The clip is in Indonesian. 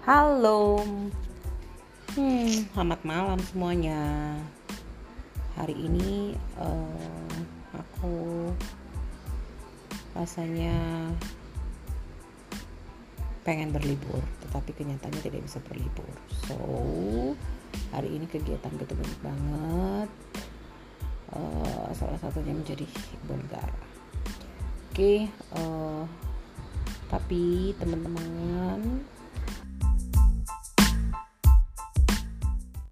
Halo, hmm, selamat malam semuanya. Hari ini uh, aku rasanya pengen berlibur, tetapi kenyataannya tidak bisa berlibur. So, hari ini kegiatan kita banyak banget. Uh, salah satunya menjadi ibu. Oke, okay, uh, tapi teman-teman